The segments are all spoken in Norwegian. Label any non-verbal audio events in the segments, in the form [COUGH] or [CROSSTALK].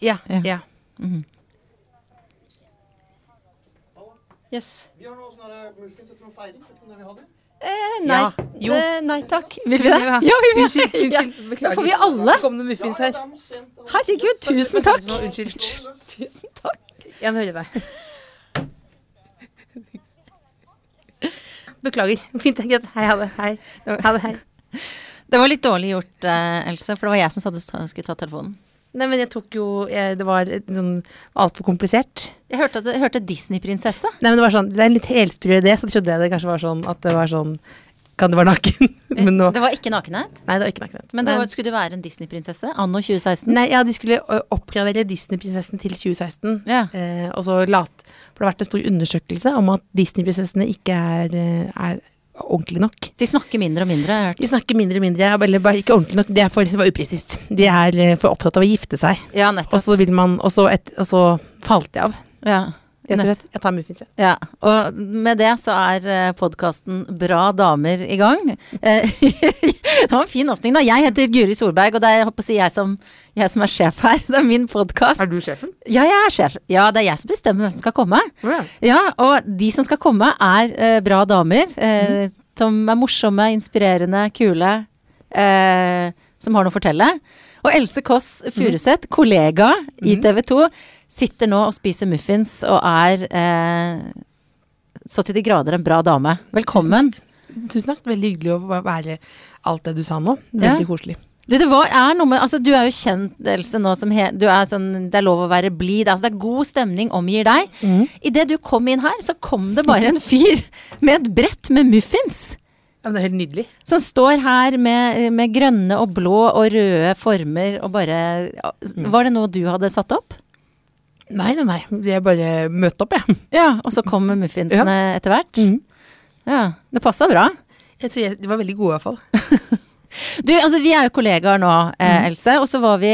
Ja. Ja. ja. Yes. Vi har noe sånne muffins etter noe feiring. Vet du om dere vil ha det? Eh, nei. Ja, jo. Eh, nei takk. Vil vi det? Ja. Ja, vi vil Unnskyld, unnskyld. Ja. Beklager. Får vi alle? Kom det muffins her? er er- Herregud, tusen takk. Unnskyld. Tusen takk. Jeg hører deg. Beklager. Fint. Greit. Hei, ha det. Hei. Ha det. Hei. Det var litt dårlig gjort, eh, Else, for det var jeg som sa du skulle ta telefonen. Nei, men jeg tok jo jeg, Det var sånn altfor komplisert. Jeg hørte, at, jeg hørte Disney-prinsesse. Nei, men det var sånn Det er en litt helsprø idé, så trodde jeg det kanskje var sånn at det var sånn Kan det være naken? [LAUGHS] men nå Det var ikke nakenhet, Nei, det var ikke nakenhet. men var, skulle du være en Disney-prinsesse anno 2016? Nei, ja, de skulle oppgradere Disney-prinsessen til 2016. Ja. Eh, og så late For det har vært en stor undersøkelse om at Disney-prinsessene ikke er, eh, er ordentlig nok. De snakker mindre og mindre. De snakker mindre og mindre, eller bare ikke ordentlig nok. Det, er for, det var upresist. De er eh, for opptatt av å gifte seg. Ja, Og nettopp. så vil man Og så, et, og så falt de av. Ja. Rett og slett. Jeg tar muffins, jeg. Ja, og med det så er podkasten Bra damer i gang. [LAUGHS] Eh, det var en fin åpning, da. Jeg heter Guri Solberg, og det er jeg si jeg som, jeg som er sjef her. [LAUGHS] Det er min podkast. Er du sjefen? Ja, jeg er sjef. Ja, det er jeg som bestemmer hvem som skal komme. Ja. Ja, og de som skal komme er eh, bra damer. Eh, Som er morsomme, inspirerende, kule. Eh, som har noe å fortelle. Og Else Kåss Furuseth, kollega i TV 2, sitter nå og spiser muffins og er eh, så til de grader en bra dame. Velkommen. Tusen takk. Veldig hyggelig å være alt det du sa nå. Ja. Veldig koselig. Du, det var, er noe med, altså, du er jo kjent, Else, nå som he, du er sånn, det er lov å være blid. Altså, det er god stemning omgir deg. Mm. Idet du kom inn her, så kom det bare en fyr med et brett med muffins. Ja, men det er helt nydelig. Som står her med, med grønne og blå og røde former og bare Var det noe du hadde satt opp? Nei, nei, nei. Jeg bare møtte opp, jeg. Ja, og så kommer muffinsene etter hvert? Mm. Ja, det passa bra. Jeg tror jeg, de var veldig gode, i hvert fall. [LAUGHS] Du, altså vi er jo kollegaer nå, eh, Else, og så var vi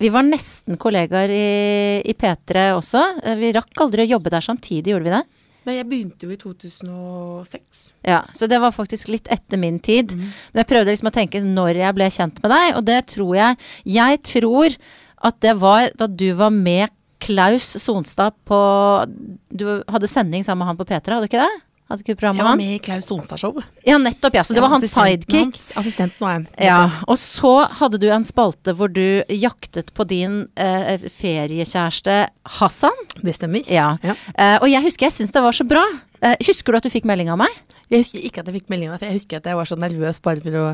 vi var nesten kollegaer i, i P3 også. Eh, Vi rakk aldri å jobbe der samtidig, gjorde vi det? Men jeg begynte jo i 2006. Ja, så det var faktisk litt etter min tid. Men jeg prøvde liksom å tenke når jeg ble kjent med deg, og det tror jeg Jeg tror at det var da du var med Klaus Sonstad på Du hadde sending sammen med han på P3, hadde du ikke det? Hadde ikke du Jeg var med i Klaus Sonstad-show. Ja, nettopp, ja. Så det var hans sidekick. hans. Assistenten var jeg. Ja, og så hadde du en spalte hvor du jaktet på din eh, feriekjæreste Hassan. Det stemmer. Ja. Ja. Eh, og jeg husker jeg syns det var så bra. Eh, husker du at du fikk melding av meg? Jeg husker ikke at jeg fikk melding av deg, for jeg husker at jeg var så nervøs bare for å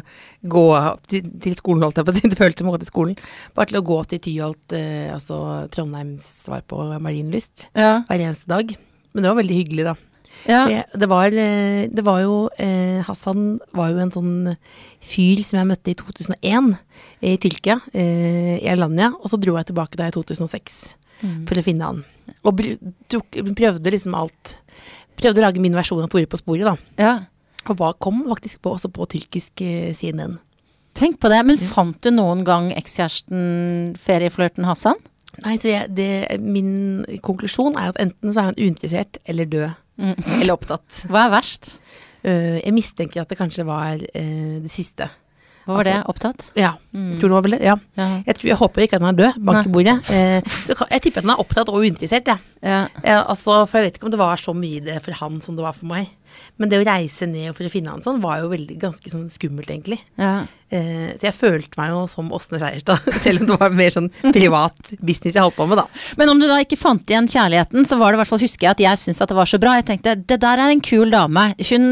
gå til, til skolen, holdt jeg på å si. [LAUGHS] Det føltes som å gå til skolen. Bare til å gå til Tyholt, eh, altså Trondheims svar på Marienlyst, Ja. hver eneste dag. Men det var veldig hyggelig, da. Ja. Jeg, det, var, eh, det var jo eh, Hassan var jo en sånn fyr som jeg møtte i 2001 i Tyrkia, eh, i Alanya. Og så dro jeg tilbake da i 2006 for å finne han. Og prøvde liksom alt. Prøvde å lage min versjon av Tore på sporet, da. ja. Og hva kom faktisk på, også på tyrkisk eh, CNN. Tenk på det. Men fant du noen gang ekskjæresten, ferieflørten Hassan? Nei, så jeg, det, min konklusjon er at enten så er han uinteressert eller død. Eller opptatt. Hva er verst? Uh, jeg mistenker at det kanskje var uh, det siste. Hva var det? Altså- Opptatt? Ja, jeg tror det var vel det. Ja. Ja. Jeg, tror, jeg håper ikke at han er død bak i bordet. Uh, jeg tipper at han er opptatt og uinteressert, jeg. Ja. Ja, altså, for jeg vet ikke om det var så mye det for han som det var for meg. Men det å reise ned for å finne han sånn, var jo veldig, ganske sånn skummelt, egentlig. ja. Eh, så jeg følte meg jo som Åsne Seierstad, [LAUGHS] selv om det var mer sånn privat business jeg holdt på med, da. Men om du da ikke fant igjen kjærligheten, så var det i hvert fall, husker jeg, at jeg syntes at det var så bra. Jeg tenkte det der er en kul dame. Hun,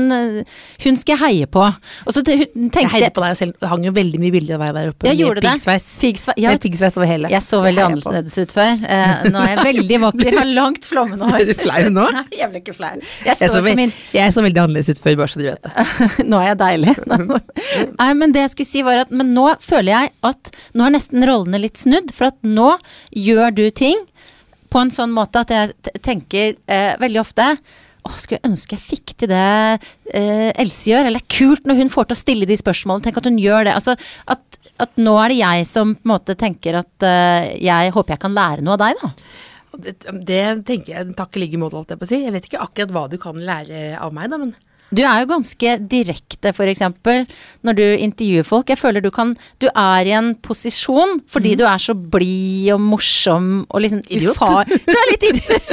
hun skal jeg heie på. Og så tenkte Jeg heide på deg selv. Det hang jo veldig mye bilder av deg der oppe. Jeg gjorde det. Piggsveis. Piggsve- ja, Med piggsveis over hele. Jeg så veldig jeg annerledes ut før. Eh, nå er jeg veldig vakker, [LAUGHS] har langt flommende hår. Er du flau nå? [LAUGHS] Nei, jeg ble ikke flau. Jeg Jeg så, min jeg så veldig annerledes ut før, bare så du vet det. Nå er jeg deilig. Nei, men det jeg skulle si var at Men nå føler jeg at Nå er nesten rollene litt snudd, for at nå gjør du ting på en sånn måte at jeg tenker eh, veldig ofte Åh, skulle jeg ønske jeg fikk til det eh, Else gjør. Eller er kult når hun får til å stille de spørsmålene. Tenk at hun gjør det. Altså, at, at nå er det jeg som på en måte tenker at eh, jeg håper jeg kan lære noe av deg, da. Det, det tenker jeg takk i like måte, holdt jeg på å si. Jeg vet ikke akkurat hva du kan lære av meg, da, men Du er jo ganske direkte, eksempel, når du intervjuer folk. Jeg føler du kan Du er i en posisjon fordi du er så blid og morsom og liksom. Idiot. ufar... [LAUGHS] Du er litt idiot.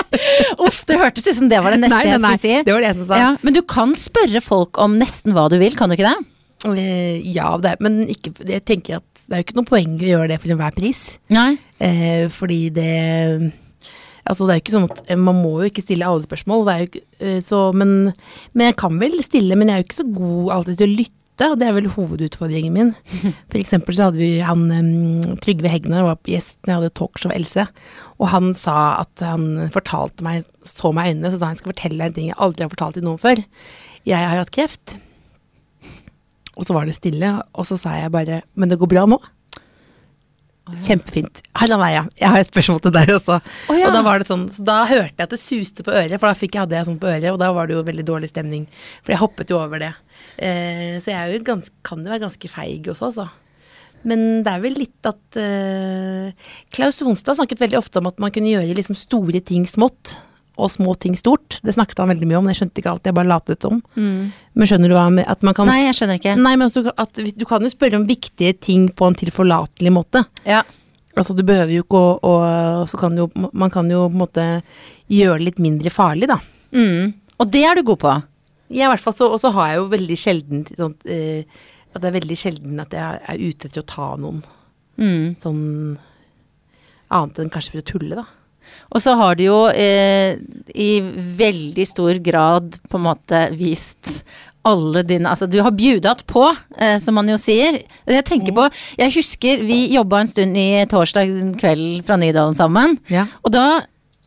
[LAUGHS] Uff, det hørtes ut som det var det neste jeg skulle si. det var det jeg som sa. Ja, men du kan spørre folk om nesten hva du vil, kan du ikke det? Eh, ja, det er, men ikke, jeg tenker at det er jo ikke noe poeng å gjøre det for enhver pris. Nei. Eh, fordi det Altså det er jo ikke sånn at eh, Man må jo ikke stille alle spørsmål, ikke, eh, så, men, men jeg kan vel stille, men jeg er jo ikke så god alltid til å lytte. Og det er vel hovedutfordringen min. [LAUGHS] For eksempel så hadde vi han um, Trygve Hegnar var gjest når jeg hadde talkshow Else. Og han sa at han fortalte meg, så meg i øynene, så sa han skal fortelle deg en ting jeg aldri har fortalt til noen før. Jeg har hatt kreft. Og så var det stille, og så sa jeg bare Men det går bra nå? Kjempefint. Hallo, Jeg har et spørsmål til deg også. Oh, ja. Og da var det sånn, så da hørte jeg at det suste på øret, for da fikk jeg, hadde jeg sånn på øret, og da var det jo veldig dårlig stemning. For jeg hoppet jo over det. Eh, så jeg er jo gans, kan jo være ganske feig også, altså. Men det er vel litt at eh, Klaus Sonstad snakket veldig ofte om at man kunne gjøre liksom store ting smått, og små ting stort. Det snakket han veldig mye om, men jeg skjønte ikke alt, jeg bare latet som. Men skjønner du hva med at man kan Nei, jeg skjønner ikke. Nei, men altså, at, du kan jo spørre om viktige ting på en tilforlatelig måte. Ja. Altså, du behøver jo ikke å, å Så kan jo Man kan jo på en måte gjøre det litt mindre farlig, da. Mm. Og det er du god på. Ja, i hvert fall så, Og så har jeg jo veldig sjelden sånn, eh, At det er veldig sjelden at jeg er ute etter å ta noen. Mm. Sånn Annet enn kanskje for å tulle, da. Og så har du jo eh, i veldig stor grad på en måte vist alle dine Altså du har bjudat på, eh, som man jo sier. Jeg tenker på Jeg husker vi jobba en stund i torsdag kveld fra Nydalen sammen. Ja. Og da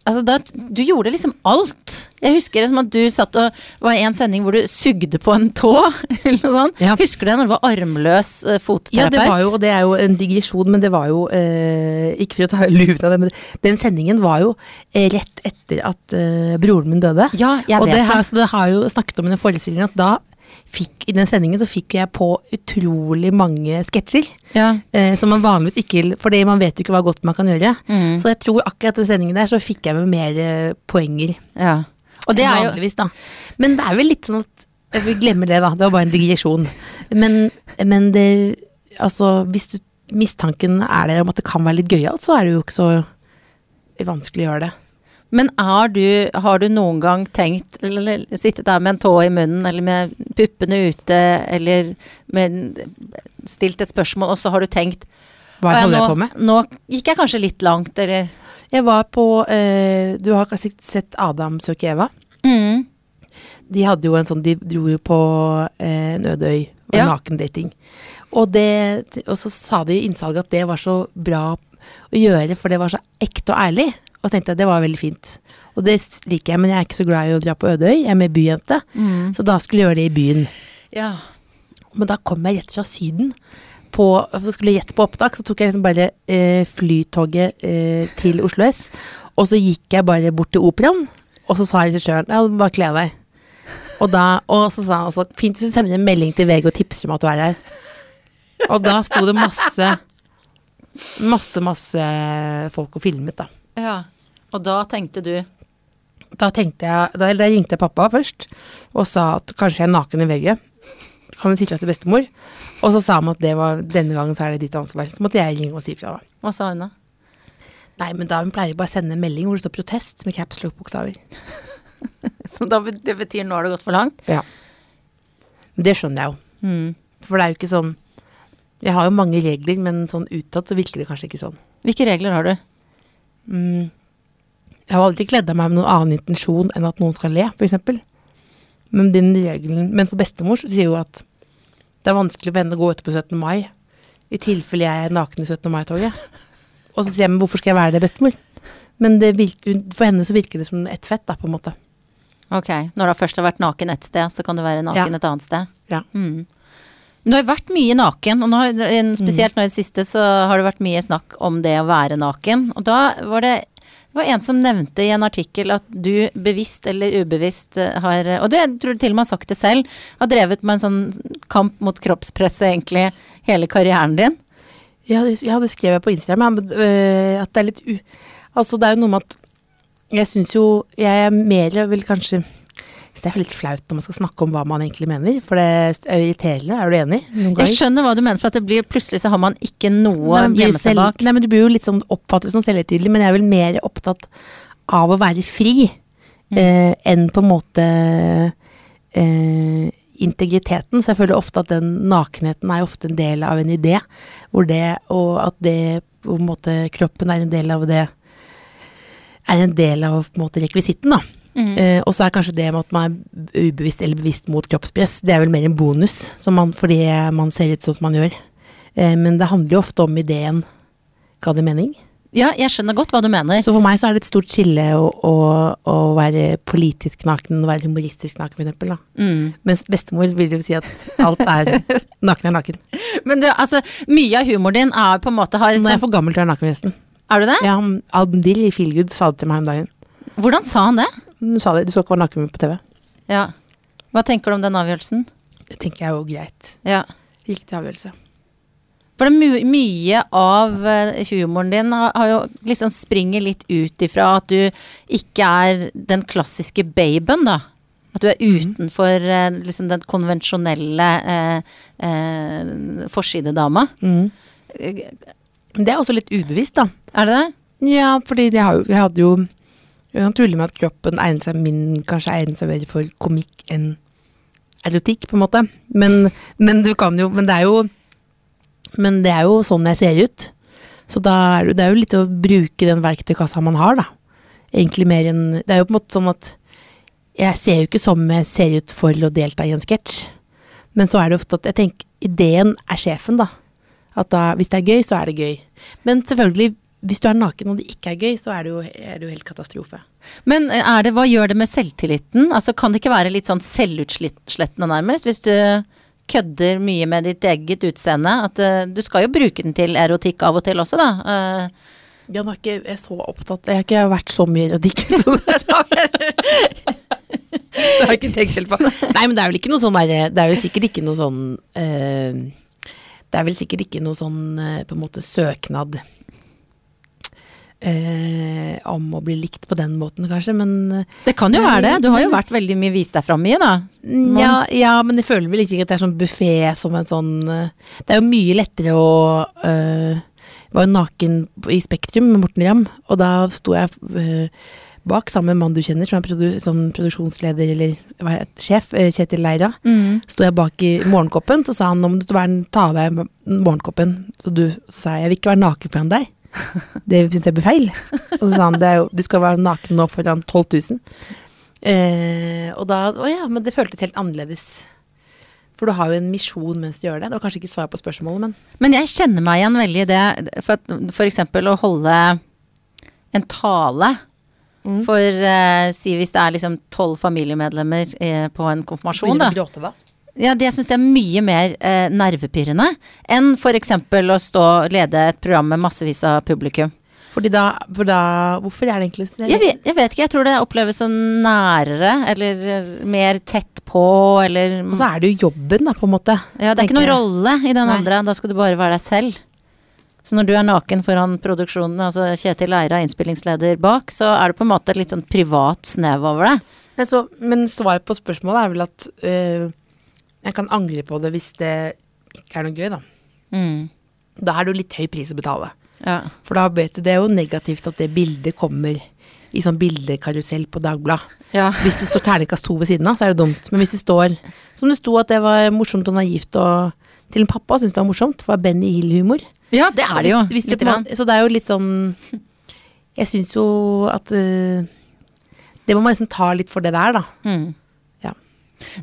Altså da, du gjorde liksom alt. Jeg husker det som at du satt og var i en sending hvor du sugde på en tå, [LAUGHS] eller noe sånt. Ja. Husker du det når du var armløs eh, fotterapeut? Ja, det var jo, og det er jo en digresjon, men det var jo eh, Ikke for å ta [LAUGHS] luven av det, men den sendingen var jo eh, rett etter at eh, broren min døde. Ja, jeg og vet det, har, det. så det har jo snakket om i den forestillingen at da fikk, i den sendingen så fikk jeg på utrolig mange sketsjer. Ja. Eh, som man vanligvis ikke Fordi man vet jo ikke hva godt man kan gjøre. Mm. Så jeg tror akkurat den sendingen der så fikk jeg med mer eh, poenger. ja. Og det er jo da. Men det er vel litt sånn at eh, Vi glemmer det, da. Det var bare en digresjon. Men, men det Altså, hvis du mistanken er der om at det kan være litt gøyalt, så er det jo ikke så vanskelig å gjøre det. Men du, har du noen gang tenkt, eller sittet der med en tå i munnen, eller med puppene ute, eller med, stilt et spørsmål, og så har du tenkt Hva «Å ja, holder jeg nå, på med? Nå gikk jeg kanskje litt langt, eller Jeg var på eh, Du har kanskje sett Adam søke Eva? mm. De hadde jo en sånn De dro jo på eh, en øde øy Ja. nakendating. Og, det, og så sa de i innsalget at det var så bra å gjøre, for det var så ekte og ærlig. Og så tenkte jeg det var veldig fint. Og det liker jeg, men jeg er ikke så glad i å dra på Ødøy. Jeg er mer byjente. Mm. Så da skulle jeg gjøre det i byen. Ja. Men da kom jeg rett fra Syden. På, for skulle gjette på opptak, så tok jeg liksom bare eh, flytoget eh, til Oslo S. Og så gikk jeg bare bort til operaen, og så sa regissøren ja, bare kle deg. Og, da, og så sa han også fint hvis du sender en melding til VG og tipser om at du er her. Og da sto det masse Masse, masse folk og filmet, da. Ja. Og da tenkte du Da tenkte jeg, da, da ringte jeg pappa først og sa at kanskje jeg er naken i veggen. Kan du si fra til bestemor? Og så sa han at det var, denne gangen så er det ditt ansvar. Så måtte jeg ringe og si fra. da. Hva sa hun da? Nei, men da hun pleier bare å sende en melding hvor det står 'protest' med caps lock-bokstaver. [LAUGHS] Så da, det betyr nå har det gått for langt? Ja. Det skjønner jeg jo. Mm. For det er jo ikke sånn Jeg har jo mange regler, men sånn utad så virker det kanskje ikke sånn. Hvilke regler har du? Mm. Jeg har aldri kledd av meg med noen annen intensjon enn at noen skal le, f.eks. Men, den regelen- men for bestemor så sier jo at det er vanskelig for henne å gå ut på 17. mai. I tilfelle jeg er naken i 17. mai-toget. Og så sier jeg men hvorfor skal jeg være det, bestemor? Men det virker, for henne så virker det som ett fett, da, på en måte. Ok, når du først har vært naken et sted, så kan du være naken Ja. et annet sted. Ja. Mm. Men du har vært mye naken, og har- spesielt nå i det siste så har det vært mye snakk om det å være naken. Og da var det, det var en som nevnte i en artikkel at du bevisst eller ubevisst eh, har Og du, jeg tror du til og med har sagt det selv, har drevet med en sånn kamp mot kroppspresset egentlig hele karrieren din. Ja, det, skrev jeg på Instagram. øh, at det er litt u... Altså, det er jo noe med at jeg syns jo Jeg er mer vil kanskje Så det er litt flaut når man skal snakke om hva man egentlig mener, for det er irriterende. Er du enig? Jeg skjønner hva du mener, for at det blir plutselig så har man ikke noe å gjemme seg bak. Nei, men du blir jo litt sånn oppfattet som selvhøytidelig, men jeg er vel mer opptatt av å være fri Mm. eh, enn på en måte eh, integriteten. Så jeg føler ofte at den nakenheten er ofte en del av en idé, hvor det, og at det på en måte kroppen er en del av det er en del av på en måte rekvisitten, da. Mm. Eh, og så er kanskje det med at man er ubevisst eller bevisst mot kroppspress, det er vel mer en bonus, som man, fordi man ser ut sånn som man gjør. Eh, men det handler jo ofte om ideen. Ga det mening? Ja, jeg skjønner godt hva du mener. Så for meg så er det et stort skille å, å, å være politisk naken og være humoristisk naken, for eksempel. Da. Mm. Mens bestemor vil jo si at alt er [LAUGHS] naken er naken. Men du, altså, mye av humoren din er på en måte har Nå er jeg sånt for gammel til å være naken, forresten. Er du det? Ja, Admdir i Feelgood sa det til meg om dagen. Hvordan sa han det? Du sa det, du skal ikke være naken på TV. Ja. Hva tenker du om den avgjørelsen? Det tenker jeg er jo greit. Ja. Riktig avgjørelse. For det my mye av eh, humoren din har, har jo liksom springer litt ut ifra at du ikke er den klassiske babyen, da. At du er utenfor mm. liksom den konvensjonelle eh, eh, forsidedama. Mm. Det er også litt ubevisst, da. Er det det? Ja, fordi jeg, har jeg hadde jo Jeg kan tulle med at kroppen egner seg min Kanskje egner seg mer for komikk enn erotikk, på en måte. Men, men du kan jo Men det er jo Men det er jo sånn jeg ser ut. Så da er det er jo litt å bruke den verktøykassa man har, da. Egentlig mer enn Det er jo på en måte sånn at jeg ser jo ikke som jeg ser ut for å delta i en sketsj. Men så er det ofte at jeg tenker ideen er sjefen, da. At da, hvis det er gøy, så er det gøy. Men selvfølgelig, hvis du er naken og det ikke er gøy, så er det jo, er det jo helt katastrofe. Men eh, er det, hva gjør det med selvtilliten? Altså, kan det ikke være litt sånn selvutslettende nærmest, hvis du kødder mye med ditt eget utseende? At uh, du skal jo bruke den til erotikk av og til også, da. Uh, jeg, nå er ikke jeg så opptatt Jeg har ikke vært så mye erotikk. [LAUGHS] så det jeg- [LAUGHS] det har jeg ikke tenkt selv på. Nei, men det er vel ikke noe sånn derre Det er jo sikkert ikke noe sånn uh, Det er vel sikkert ikke noe sånn eh, på en måte søknad eh, om å bli likt på den måten, kanskje, men eh, det kan jo være det. Du har jo vært veldig mye vist deg fram mye, da. ja, ja, men jeg føler vel ikke at det er sånn buffé som en sånn eh, Det er jo mye lettere å Jeg var jo naken i Spektrum med Morten Ramm, og da sto jeg øh, bak sammen med en mann du kjenner, som er produ sånn produksjonsleder eller hva heter, det, sjef, eh, Kjetil Leira. Mm. Sto jeg bak i morgenkoppen, så sa han nå må du være, ta av deg morgenkoppen. Så, du, så sa jeg jeg vil ikke være naken foran deg. Det syns jeg blir feil. Og så sa han det er jo, du skal være naken nå foran 12 000. Eh, og da Å ja, men det føltes helt annerledes. For du har jo en misjon mens du gjør det. Det var kanskje ikke svar på spørsmålet, men Men jeg kjenner meg igjen veldig i det. For, at, for eksempel å holde en tale. Mm. For eh, si hvis det er liksom tolv familiemedlemmer eh, på en konfirmasjon, da. Begynner å gråte da. Ja, det syns jeg er mye mer eh, nervepirrende enn f.eks. å stå og lede et program med massevis av publikum. Fordi da, for da Hvorfor er det egentlig sånn? Jeg jeg vet ikke, jeg tror det oppleves som nærere, eller eh, mer tett på, eller Og så er det jo jobben, da, på en måte. Ja, det er ikke noen rolle i den Nei. andre, da skal du bare være deg selv. Så når du er naken foran produksjonen, altså Kjetil Eira, innspillingsleder bak, så er det på en måte et litt sånn privat snev over det. Men, så, men svaret på spørsmålet er vel at øh, jeg kan angre på det hvis det ikke er noe gøy, da. Mm. Da er det jo litt høy pris å betale. Ja. For da vet du, det er jo negativt at det bildet kommer i sånn bildekarusell på Dagbladet. ja. Hvis det står terningkast to ved siden av, så er det dumt. Men hvis det står som det sto at det var morsomt og naivt og til en pappa syntes det var morsomt, var Benny Hill-humor. ja, det er det jo. Hvis- hvis det måte- Så det er jo litt sånn Jeg syns jo at uh, Det må man nesten ta litt for det der, da. Mm.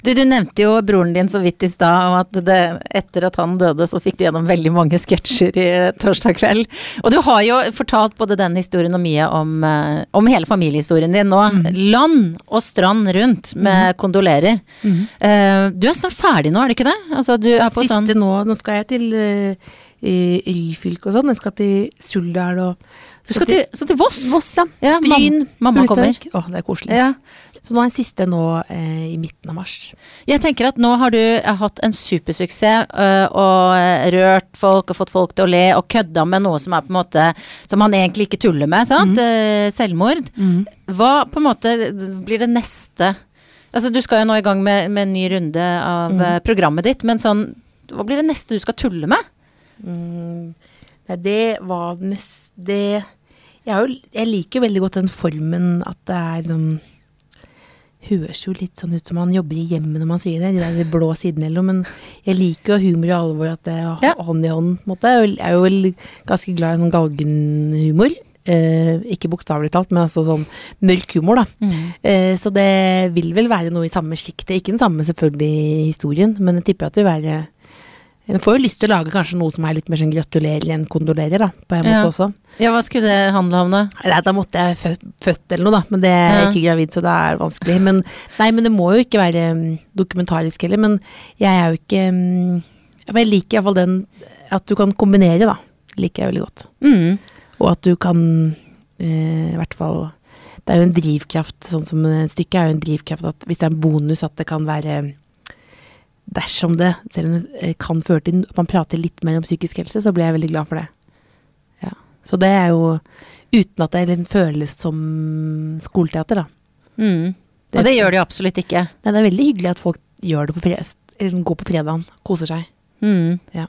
Du, du nevnte jo broren din så vidt i stad, og at det, etter at han døde, så fikk du gjennom veldig mange sketsjer i torsdag kveld. Og du har jo fortalt både den historien og mye om, eh, om hele familiehistorien din nå. Mm. Land og strand rundt med kondolerer. Eh, du er snart ferdig nå, er det ikke det? Altså, du på Siste sånn nå, nå skal jeg til øh, i Ryfylke og sånn. Jeg skal til Suldal og Du skal til, så til Voss? Voss, ja. Ja, Stryn. mamma- mamma kommer. Å, det er koselig. Ja. Så nå er den siste nå eh, i midten av mars. Jeg tenker at nå har du eh, hatt en supersuksess øh, og eh, rørt folk og fått folk til å le og kødda med noe som er på en måte Som man egentlig ikke tuller med, sant? Mm. selvmord. Hva på en måte blir det neste Altså, du skal jo nå i gang med, med en ny runde av Mm. programmet ditt, men sånn Hva blir det neste du skal tulle med? Mm, nei, det var nest... Det jeg, jo, jeg liker veldig godt den formen at det er liksom Høres jo litt sånn ut som man jobber i hjemmet når man sier det, de der blå sidene eller noe, men jeg liker jo humor i alvor, at det er Ja. hånd i hånd, på en måte. Jeg er jo ganske glad i sånn galgenhumor. Eh, ikke bokstavelig talt, men altså sånn mørk humor, da. Eh, så det vil vel være noe i samme sjiktet. Ikke den samme selvfølgelig historien, men jeg tipper at det vil være Jeg får jo lyst til å lage kanskje noe som er litt mer sånn gratulerer enn kondolerer, da, på en Ja. måte også. Ja, hva skulle det handle om, da? Nei, da måtte jeg født, født eller noe, da, men det er Ja. ikke gravid, så det er vanskelig. Men, nei, men det må jo ikke være mm, dokumentarisk heller, men jeg er jo ikke mm, Jeg liker iallfall den at du kan kombinere, da. Liker jeg veldig godt. Mm. Og at du kan eh, i hvert fall Det er jo en drivkraft, sånn som stykket stykke er jo en drivkraft at hvis det er en bonus at det kan være Dersom det, selv om det eh, kan føre til at man prater litt mer om psykisk helse, så blir jeg veldig glad for det. Ja. Så det er jo uten at det føles som skoleteater, da. Mm. Og det gjør det jo absolutt ikke. Nei, det er veldig hyggelig at folk gjør det på eller går på fredagen, koser seg. Mm. Ja.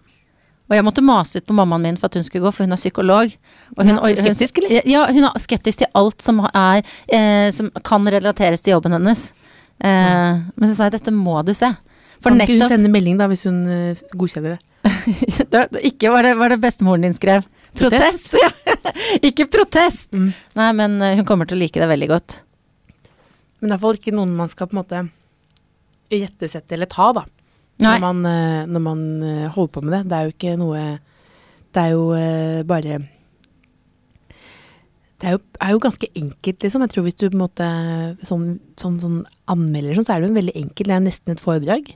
Og jeg måtte mase litt på mammaen min for at hun skulle gå, for hun er psykolog. Og hun, Ja, er skeptisk, eller? Ja, hun er skeptisk til alt som, er, eh, som kan relateres til jobben hennes. Eh, Men så sa jeg dette må du se. For kan ikke hun sende melding da, hvis hun eh, godkjenner det? [LAUGHS] det, det- Ikke var det, var det bestemoren din skrev. Protest! protest. [LAUGHS] ikke protest! Mm. Nei, men eh, hun kommer til å like det veldig godt. Men det er i hvert fall ikke noen man skal på en måte gjettesette eller ta, da. Når man, eh, når man holder på med det. Det er jo ikke noe Det er jo bare Det er jo, er jo ganske enkelt, liksom. Jeg tror hvis du på en måte sånn, sånn, sånn anmelder sånn, så er det jo en veldig enkelt. Det er nesten et foredrag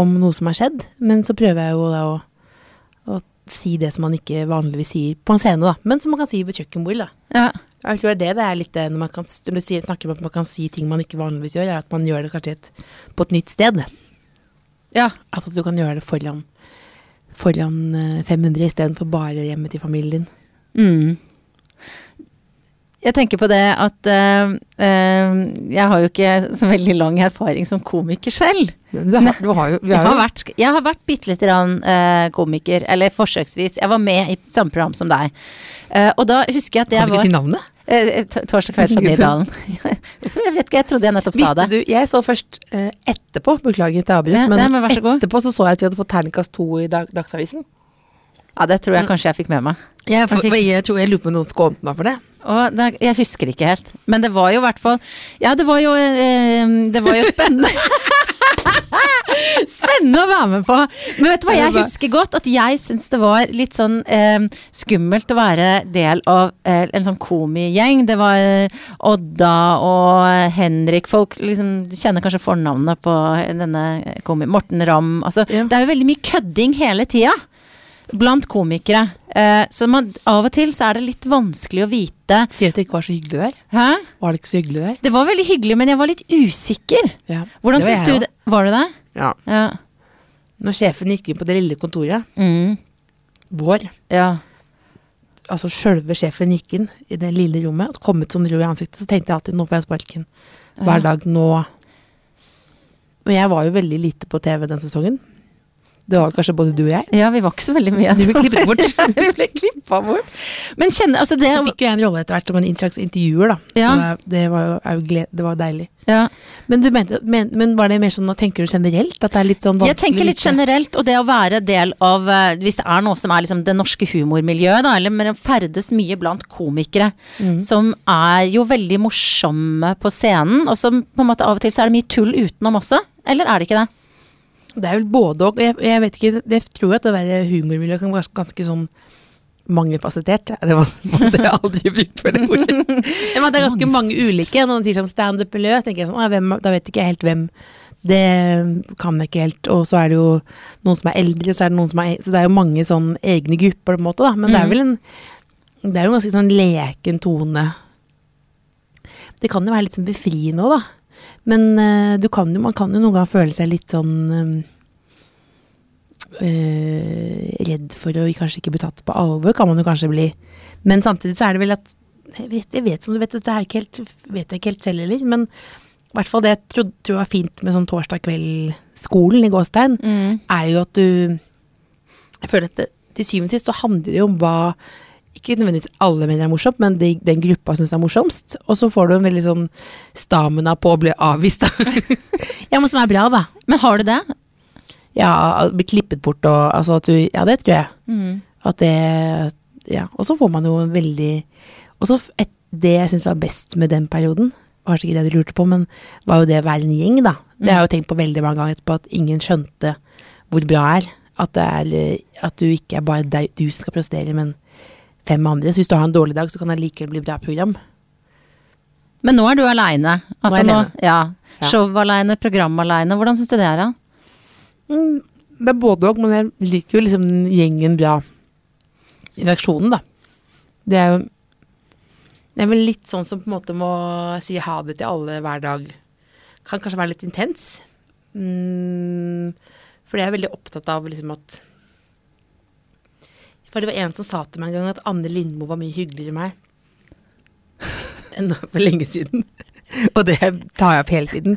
om noe som har skjedd. Men så prøver jeg jo da å, å si det som man ikke vanligvis sier på en scene, da. Men som man kan si ved kjøkkenbordet, da. Ja. Jeg tror det det er litt det når man kan, når du snakker om at man kan si ting man ikke vanligvis gjør, er at man gjør det kanskje et, på et nytt sted. ja. Altså at du kan gjøre det foran, foran eh, 500 istedenfor bare hjemme til familien. Mm. Jeg tenker på det at eh, eh, jeg har jo ikke så veldig lang erfaring som komiker selv. Du har, du har jo, Jeg har vært, jeg har vært bitte lite grann eh, komiker, eller forsøksvis. Jeg var med i samme program som deg. Uh, og da husker jeg at Kan du ikke si navnet? Torsdag kveld fra Nydalen. [LAUGHS] jeg vet ikke, jeg trodde jeg nettopp sa Visste det. du, jeg så først etterpå, beklager at jeg avbrøt, Ja, men, men så etterpå så så jeg at vi hadde fått terningkast to i dag, Dagsavisen. Ja, det tror jeg kanskje jeg fikk med meg. Jeg, får- jeg, tror jeg lurer på om noen skånte meg for det. Og det, jeg husker ikke helt. Men det var jo i hvert fall Ja, det var jo eh, Det var jo spennende. [LAUGHS] Spennende å være med på! Men vet du hva, jeg husker godt at jeg syns det var litt sånn eh, skummelt å være del av eh, en sånn komigjeng. Det var eh, Odda og Henrik. Folk liksom kjenner kanskje fornavnet på denne komi... Morten Ramm. Altså, Ja. det er jo veldig mye kødding hele tida. Blant komikere. Eh, så man, av og til så er det litt vanskelig å vite Sier du at det ikke var så hyggelig der? Hæ? Var det ikke så hyggelig der? Det var veldig hyggelig, men jeg var litt usikker. Ja. Hvordan syns du det? Var det det? Ja. Ja. Når sjefen gikk inn på det lille kontoret, Mm. vår, ja. altså sjølve sjefen gikk inn i det lille rommet, og kom ut sånn rød i ansiktet, så tenkte jeg alltid nå får jeg sparken. Hver dag nå. Og jeg var jo veldig lite på TV den sesongen. Det var kanskje både du og jeg. Ja, vi var ikke så veldig mye. [LAUGHS] Du ble klippet bort. [LAUGHS] vi ble klippa bort. Men kjenne, altså det Så fikk jo jeg en rolle etter hvert som en slags intervjuer, da. Ja. Så det, var jo gled, det var deilig. ja. Men, du mente, men, men var det mer sånn, tenker du generelt? At det er litt sånn vanskelig Jeg tenker litt generelt, og det å være del av eh, Hvis det er noe som er liksom det norske humormiljøet, da, eller men ferdes mye blant komikere, Mm. som er jo veldig morsomme på scenen, og som på en måte av og til så er det mye tull utenom også. Eller er det ikke det? Det er vel både og. Jeg, jeg vet ikke, det tror jeg at det der humormiljøet kan være ganske sånn mangefasettert. Er det, [LAUGHS] det har jeg aldri brukt for det ordet. Men det er ganske mange ulike. Noen sier sånn standup-miljø, tenker jeg sånn, «Ah, hvem, da vet ikke jeg helt hvem. Det kan jeg ikke helt. Og så er det jo noen som er eldre, så er det noen som er Så det er jo mange sånn egne grupper, på en måte, da. Men det er Mhm. vel en Det er jo en ganske sånn leken tone. Det kan jo være litt sånn befriende òg, da. Men eh, du kan man kan jo noen ganger føle seg litt sånn eh, Redd for å kanskje ikke bli tatt på alvor, kan man jo kanskje bli. Men samtidig så er det vel at Jeg vet, jeg vet som du vet, dette er ikke helt, vet jeg ikke helt selv heller, men i hvert fall det jeg tror var fint med sånn torsdag kveld-skolen i Gåstein, Mm. er jo at du Jeg føler at det, til syvende og sist så handler det jo om hva ikke nødvendigvis alle mener er morsomt, men de, den gruppa syns er morsomst. Og så får du en veldig sånn stamina på å bli avvist, da. [LAUGHS] ja, men som er bra, da. Men har du det? Ja, bli klippet bort og altså at du Ja, det tror jeg. Mm. At det Ja. Og så får man jo en veldig Og så det jeg syns var best med den perioden, var kanskje ikke det du lurte på, men var jo det å være en gjeng, da. Det har jeg jo tenkt på veldig mange ganger etterpå, at ingen skjønte hvor bra jeg er. At, det er, at du ikke er bare deg, du skal prestere, men fem andre. Så hvis du har en dårlig dag, så kan det likevel bli bra program. Men nå er du aleine. Altså Nå nå, ja. Ja. Show aleine, program aleine. Hvordan syns du det er, da? Mm, det er både og, men jeg liker jo liksom gjengen bra. Reaksjonen, da. Det er jo Det er vel litt sånn som på en måte må si ha det til alle hver dag. Kan kanskje være litt intens. Mm, for jeg er veldig opptatt av liksom at For det var en som sa til meg en gang at Anne Lindmo var mye hyggeligere enn meg. [LAUGHS] Enn for lenge siden. Og det tar jeg opp hele tiden.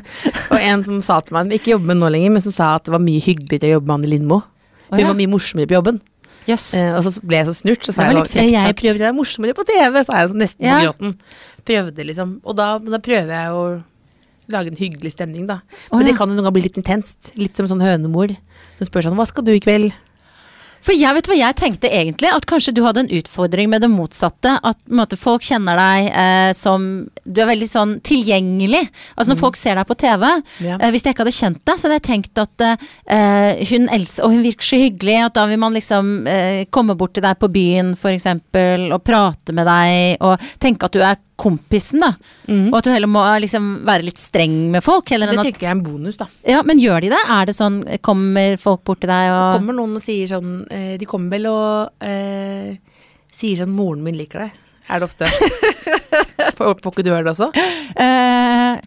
Og en som sa til meg, ikke jobber med nå lenger, men som sa at det var mye hyggeligere å jobbe med Anne Lindmo. Hun ja. var mye morsommere på jobben. Yes. Eh, og så ble jeg så snurt, så Det sa jeg litt frekt sånn Jeg prøver prøvde å være morsommere på TV, sa jeg sånn nesten Ja. på gråten. Prøvde liksom. Og da, da prøver jeg å lage en hyggelig stemning, da. Men det ja. kan jo noen ganger bli litt intenst. Litt som en sånn hønemor som spør sånn Hva skal du i kveld? For jeg vet hva jeg tenkte egentlig, at kanskje du hadde en utfordring med det motsatte. At måte, folk kjenner deg eh, som Du er veldig sånn tilgjengelig. Altså når folk ser deg på TV. Ja. Eh, hvis jeg ikke hadde kjent deg, så hadde jeg tenkt at eh, hun Else Og hun virker så hyggelig, at da vil man liksom eh, komme bort til deg på byen f.eks. og prate med deg og tenke at du er kompisen, da. Og at du heller må liksom være litt streng med folk. Det at, tenker jeg er en bonus, da. ja, men gjør de det? Er det sånn, kommer folk bort til deg og Kommer noen og sier sånn eh, De kommer vel og eh, sier sånn 'Moren min liker deg'. Er det ofte? [LAUGHS] Får ikke du høre det også? Eh,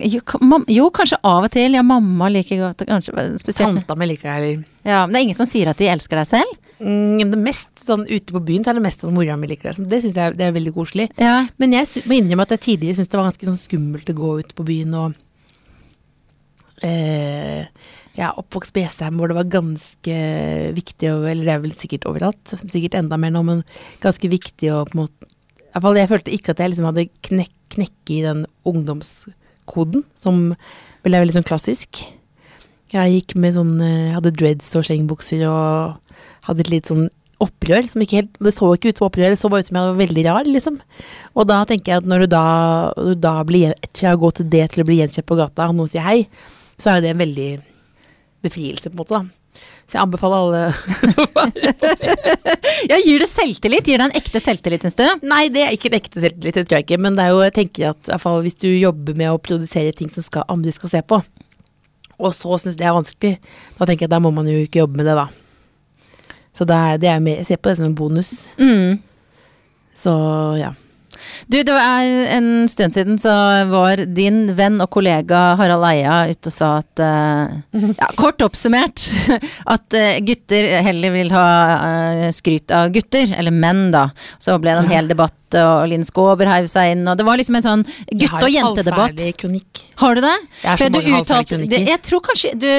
jo, kanskje av og til. Ja, mamma liker godt kanskje spesielt. Tanta mi liker jeg. Ja, men det er ingen som sier at de elsker deg selv? mm, det mest sånn ute på byen, så er det mest sånn mora mi liker deg. Det syns jeg det er veldig koselig. Ja. Men jeg må innrømme at jeg tidligere syntes det var ganske sånn skummelt å gå ut på byen og eh, Jeg er oppvokst på Jessheim hvor det var ganske viktig, eller det er vel sikkert overalt, sikkert enda mer nå, men ganske viktig å på en måte Jeg følte ikke at jeg liksom hadde knek, knekket i den ungdomskoden, som vel er veldig sånn klassisk. Jeg gikk med sånn eh, hadde dreads og slengbukser og hadde et litt sånn opprør som ikke helt Det så ikke ut som opprør, det så bare ut som jeg var veldig rar, liksom. Og da tenker jeg at når du da, du da blir Fra å gå til det til å bli gjenkjent på gata, og noen sier hei, så er jo det en veldig befrielse, på en måte, da. Så jeg anbefaler alle [LAUGHS] ja, Gir det selvtillit? Gir det en ekte selvtillit, syns du? Nei, det er ikke en ekte selvtillit, det tror jeg ikke. Men det er jo, jeg tenker at i fall hvis du jobber med å produsere ting som skal, andre skal se på, og så syns det er vanskelig, da tenker jeg at da må man jo ikke jobbe med det, da. Så det er, det er mer, jeg ser på det som en bonus. Mm. Så ja. Du, det er en stund siden så var din venn og kollega Harald Eia ute og sa at eh, [LAUGHS] ja, Kort oppsummert [LAUGHS] at eh, gutter heller vil ha eh, skryt av gutter, eller menn, da. Så ble det en hel debatt, og Linn Skåber heiv seg inn, og det var liksom en sånn Jeg gutte- og en jentedebatt. kronikk. Har du det? Jeg så For du mange halvferdige det- Jeg tror kanskje du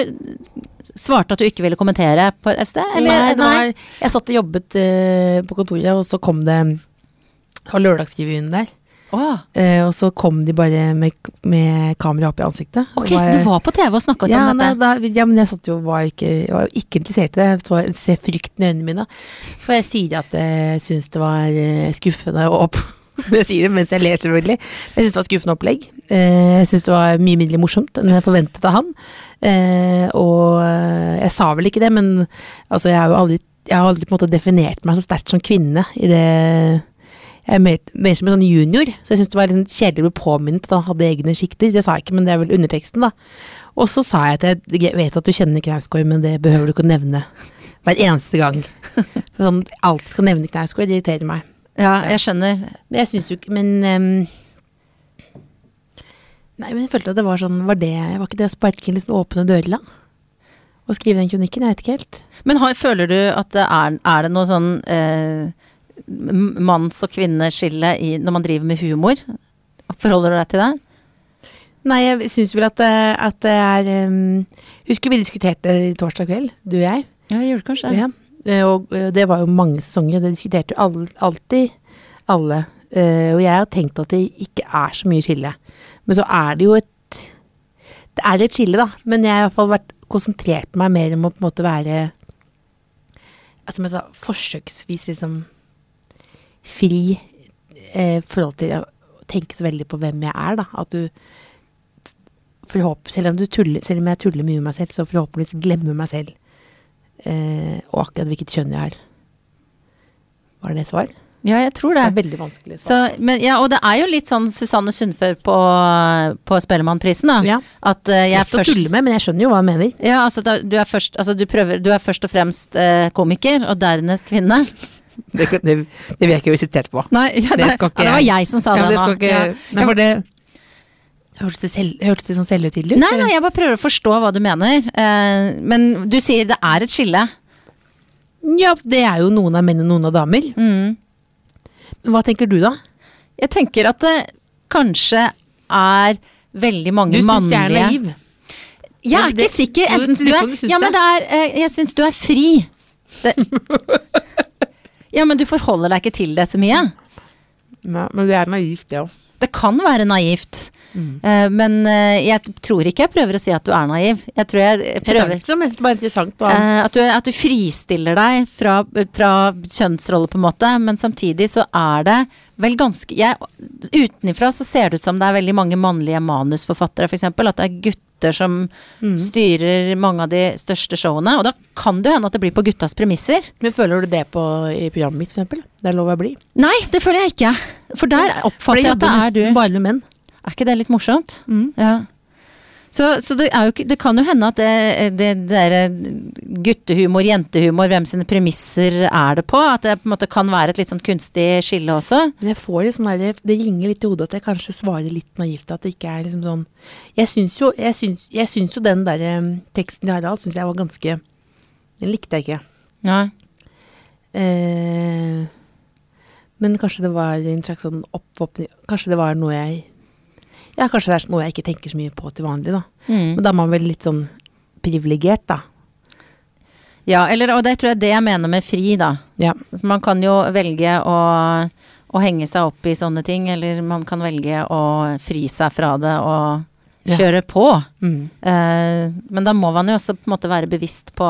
svarte at du ikke ville kommentere på et sted? Eller? nei, var, jeg satt og jobbet uh, på kontoret, og så kom det Var lørdagsrevyen der. Oh. Eh, og så kom de bare med, med kamera opp i ansiktet. Ok, var, så du var på TV og snakket ja, om dette? da, ja, men jeg satt jo var ikke, var ikke interessert i det. Jeg så, ser frykten i øynene mine. For jeg sier at jeg syns det var eh, skuffende å opp... [LAUGHS] Jeg sier det mens jeg ler, selvfølgelig. Jeg syns det var skuffende opplegg. Eh, Jeg syns det var mye mindre morsomt enn jeg forventet av han. Eh, Og eh, jeg sa vel ikke det, men altså, jeg har jo aldri, jeg har aldri på en måte definert meg så sterkt som kvinne i det jeg er mer, mer som en sånn junior, så jeg syntes det var litt kjedelig å bli påminnet at han hadde egne sjikter. Det sa jeg ikke, men det er vel underteksten, da. Og så sa jeg at jeg vet at du kjenner Knausgård, men det behøver du ikke å nevne hver eneste gang. Sånn, alt skal nevne Knausgård, det irriterer meg. Ja, jeg skjønner. Men jeg syns jo ikke Men um, Nei, men jeg følte at det var sånn Var det Var ikke det å sparke inn litt sånn åpne dører, da? Å skrive den kronikken? Jeg vet ikke helt. Men har, føler du at det er, er det noe sånn eh, manns- og kvinneskille i, når man driver med humor? Forholder du deg til det? Nei, jeg syns vel at, det- at det er um, Husker vi diskuterte det torsdag kveld, du og jeg? Ja, jeg gjorde kanskje. Ja. Eh, Og eh, det var jo mange sesonger, det diskuterte jo alltid alle. Eh, Og jeg har tenkt at det ikke er så mye skille. Men så er det jo et Det er et skille, da. Men jeg har i hvert fall vært konsentrert meg mer om å på en måte være Som jeg sa, forsøksvis liksom fri eh, forhold til å tenke så veldig på hvem jeg er, da. At du forhåp, selv, om du tuller, selv om jeg tuller mye med meg selv, så forhåpentligvis glemmer meg selv. Eh, og akkurat hvilket kjønn jeg er. Var det svar? Ja, jeg tror Det det. er veldig vanskelig Så, men, ja, og det er jo litt sånn Susanne Sundfør på, på Spellemannprisen, da. Ja. At uh, jeg Lett å først tulle med, men jeg skjønner jo hva hun mener. Ja, altså da, du er først Altså du prøver Du er først og fremst uh, komiker, og dernest kvinne. Det, det, det vil jeg ikke bli sitert på. Nei, ja, Det ikke ja, det var jeg. som sa Ja, det nå. ikke. Nei, for det Hørtes det, selv, hørtes det sånn selvhøytidelig ut? Nei, nei, jeg bare prøver å forstå hva du mener. Eh, men du sier det er et skille. Ja, det er jo noen av menn og noen av damer. Mm. Hva tenker du, da? Jeg tenker at det kanskje er veldig mange Du syns mannlige jeg er naiv. Jeg er det- ikke sikker. Enten du du er du Ja, men det. det er eh, Jeg syns du er fri. Det, [LAUGHS] ja, men du forholder deg ikke til det så mye. Nei, men det er naivt, det òg. Det kan være naivt. Mm. Eh, men eh, jeg tror ikke jeg prøver å si at du er naiv. Jeg tror jeg prøver jeg å ha- Eh, at, du, at du fristiller deg fra, fra kjønnsrolle, på en måte, men samtidig så er det vel ganske jeg, Utenifra så ser det ut som det er veldig mange mannlige manusforfattere, f.eks. At det er gutter som Mm. styrer mange av de største showene. Og da kan det jo hende at det blir på guttas premisser. Men føler du det på, i programmet mitt, eksempel? Det er lov å bli. Nei, det føler jeg ikke. For der oppfatter jeg at det er du. bare med menn. Er ikke det litt morsomt? Mm. Ja. Så, så det, jo det kan jo hende at det, det, det der guttehumor, jentehumor, hvem sine premisser er det på? At det på en måte kan være et litt sånn kunstig skille også? Men jeg får litt sånn der, det ringer litt i hodet at jeg kanskje svarer litt naivt. At det ikke er liksom sånn Jeg syns jo, jeg syns, jeg syns jo den der eh, teksten til Harald syns jeg var ganske Den likte jeg ikke. Ja. Eh, men kanskje det var en slags sånn oppvåkning Kanskje det var noe jeg Ja, kanskje det er noe jeg ikke tenker så mye på til vanlig, da. Mm. Men da er man vel litt sånn privilegert, da. ja, eller og det tror jeg er det jeg mener med fri, da. Ja. Man kan jo velge å, å henge seg opp i sånne ting, eller man kan velge å fri seg fra det og Ja. kjøre på. Mm. Eh, men da må man jo også på en måte være bevisst på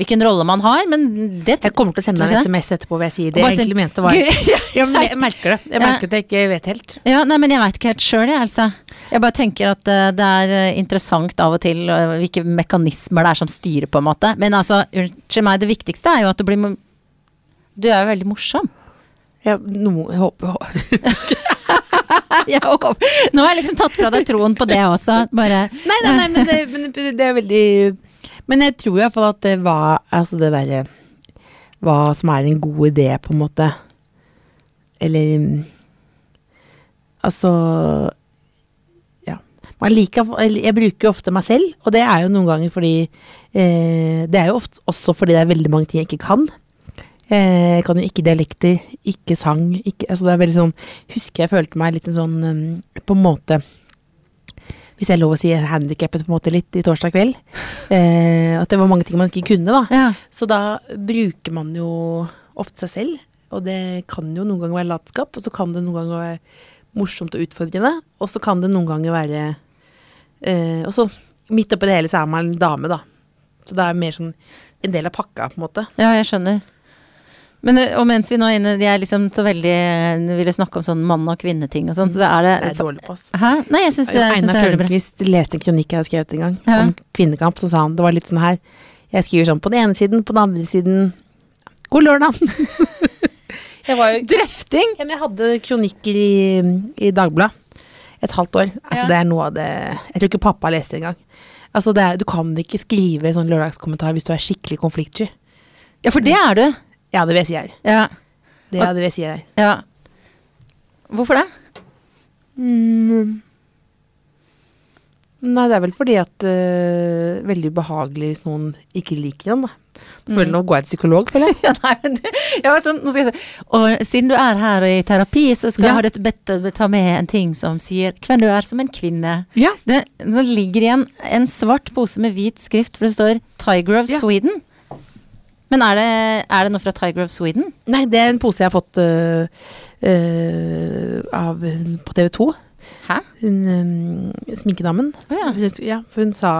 hvilken rolle man har, men det Jeg kommer til å sende deg en? SMS etterpå hvor jeg sier det jeg egentlig mente var [LAUGHS] [LAUGHS] ja. Men jeg merker det. Jeg merker at jeg ikke vet helt. Ja, nei, men jeg veit ikke helt sjøl, jeg, altså. Jeg bare tenker at eh, det er eh, interessant av og til eh, hvilke mekanismer det er som styrer, på en måte. Men altså, unnskyld meg, det viktigste er jo at du blir Du er jo veldig morsom. Ja, noe, jeg håper [LAUGHS] Jeg håper- Nå har jeg liksom tatt fra deg troen på det også. Bare Nei, nei, nei, men det, men det er veldig Men jeg tror iallfall at det var Altså det derre Hva som er en god idé, på en måte. Eller Altså Ja. Man liker, jeg bruker jo ofte meg selv, og det er jo noen ganger fordi eh, Det er jo ofte også fordi det er veldig mange ting jeg ikke kan. Eh, Jeg kan jo ikke dialekter, ikke sang, ikke Altså det er veldig sånn Husker jeg følte meg litt en sånn mm, På en måte hvis jeg er lov å si handikappet på en måte litt i torsdag kveld. Eh, at det var mange ting man ikke kunne, da. Ja. Så da bruker man jo ofte seg selv, og det kan jo noen ganger være latskap, og så kan det noen ganger være morsomt og utfordrende, og så kan det noen ganger være eh, Og så midt oppi det hele så er man en dame, da. Så det er mer sånn en del av pakka, på en måte. Ja, jeg skjønner. Men, eh, og mens vi nå er inne De er liksom så veldig eh, ville snakke om sånn mann- og kvinneting og sånn, så er det Det er dårlig på oss. Hæ? Nei, jeg syns, jeg Einar det er veldig bra. Tørnquist leste en kronikk jeg hadde skrevet en gang, Ja. om kvinnekamp, så sa han det var litt sånn her Jeg skriver sånn på den ene siden, på den andre siden God lørdag! [LAUGHS] jeg var jo Drøfting! Ja, men jeg hadde kronikker i, i Dagbladet et halvt år. Altså, Ja. Det er noe av det Jeg tror ikke pappa leste det engang. Altså, det er, du kan ikke skrive sånn lørdagskommentar hvis du er skikkelig konfliktsky. Ja, for det er du. Ja, det vil jeg si jeg er. Ja. Det, ja, det vil jeg si jeg er. ja. Hvorfor det? Nei, det er vel fordi at uh, Veldig ubehagelig hvis noen ikke liker den, da. Føler Mm. nå går jeg til psykolog, føler jeg. [LAUGHS] Ja, nei, men du, ja, sånn, nå skal jeg si. Og siden du er her i terapi, så skal Ja. jeg ha deg bedt å ta med en ting som sier hvem du er som en kvinne. Ja. Det, så ligger igjen en svart pose med hvit skrift, for det står 'Tiger of. Sweden'. Men er det, er det noe fra Tiger of Sweden? Nei, det er en pose jeg har fått uh, uh, av hun på TV 2. Hæ? Hun um, sminkedamen. Oh, ja. Hun, ja, hun sa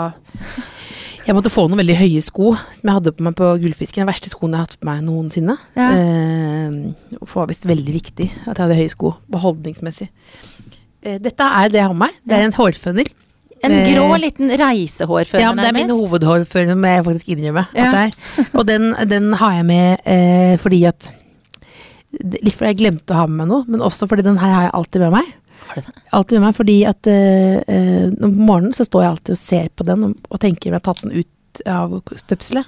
jeg måtte få noen veldig høye sko som jeg hadde på meg på Gullfisken. Den verste skoen jeg har hatt på meg noensinne. Ja. Eh, for det var visst veldig viktig at jeg hadde høye sko, beholdningsmessig. Eh, dette er det jeg har med meg. Det er en hårføner. En grå liten reisehårføner, Ja, det er min hovedhårføner, må jeg faktisk innrømme. Ja. Og den, den har jeg med eh, fordi at Litt fordi jeg glemte å ha med meg noe, men også fordi den her har jeg alltid med meg. Alltid med meg, fordi at eh, eh, om morgenen så står jeg alltid og ser på den og, og tenker om jeg har tatt den ut av støpselet.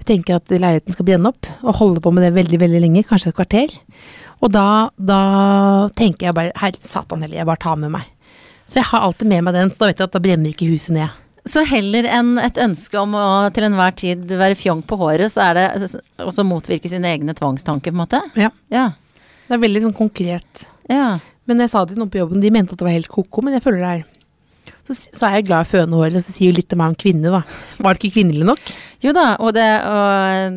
Jeg tenker at leiligheten skal brenne opp, og holde på med det veldig veldig lenge, kanskje et kvarter. Og da, da tenker jeg bare Herre satan heller, jeg bare tar med meg. Så jeg har alltid med meg den, så da vet jeg at da brenner ikke huset ned. Så heller enn et ønske om å til enhver tid være fjong på håret, så er det også motvirke sine egne tvangstanker, på en måte? Ja. Ja. Det er veldig sånn konkret. ja. Men jeg sa det til noen på jobben, de mente at det var helt ko-ko, men jeg føler det er så, så er jeg glad i og så sier jo litt om meg om kvinne, da. Var det ikke kvinnelig nok? Jo da, og det, og,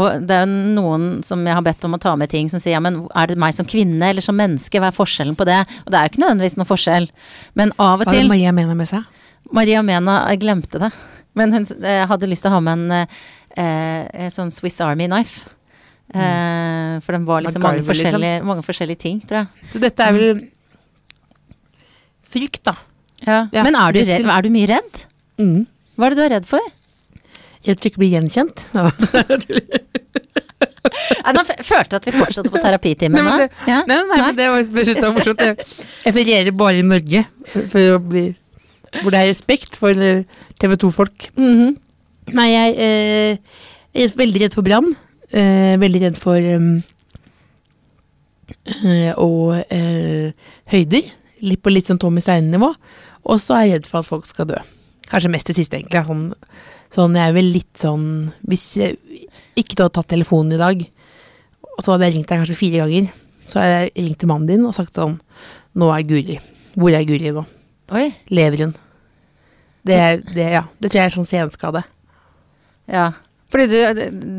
og det er jo noen som jeg har bedt om å ta med ting, som sier ja, men er det meg som kvinne eller som menneske, hva er forskjellen på det? Og det er jo ikke nødvendigvis noen forskjell, men av og Hva er det Maria mener med seg? Maria Mena glemte det, men hun eh, hadde lyst til å ha med en eh, en sånn Swiss Army knife. Eh, for den var liksom mange, liksom. forskjellige, mange forskjellige ting, tror jeg. Så dette er vel frykt, da. Ja. Ja, Men er du, redd, er du mye redd? Mm. Hva er det du er redd for? Redd for ikke å bli gjenkjent. [LAUGHS] Ja. Nei, nå følte jeg at vi fortsatte på terapitimen Nei, det- Ja? Nei, nei, men det var var morsomt. Jeg, ferierer bare i Norge bli hvor det er respekt for TV 2-folk. Mhm. Nei, jeg eh, er veldig redd for brann. Eh, veldig redd for um, eh, og eh, høyder. Litt på litt sånn Tommy Steine-nivå. Og så er jeg redd for at folk skal dø. Kanskje mest det siste, egentlig. Sånn, sånn jeg er vel litt sånn Hvis jeg ikke du hadde tatt telefonen i dag, og så hadde jeg ringt deg kanskje fire ganger, så hadde jeg ringt til mannen din og sagt sånn Nå er Guri. Hvor er Guri nå? Oi. Lever hun? Det, det, ja, det tror jeg er sånn senskade. Ja. Fordi du,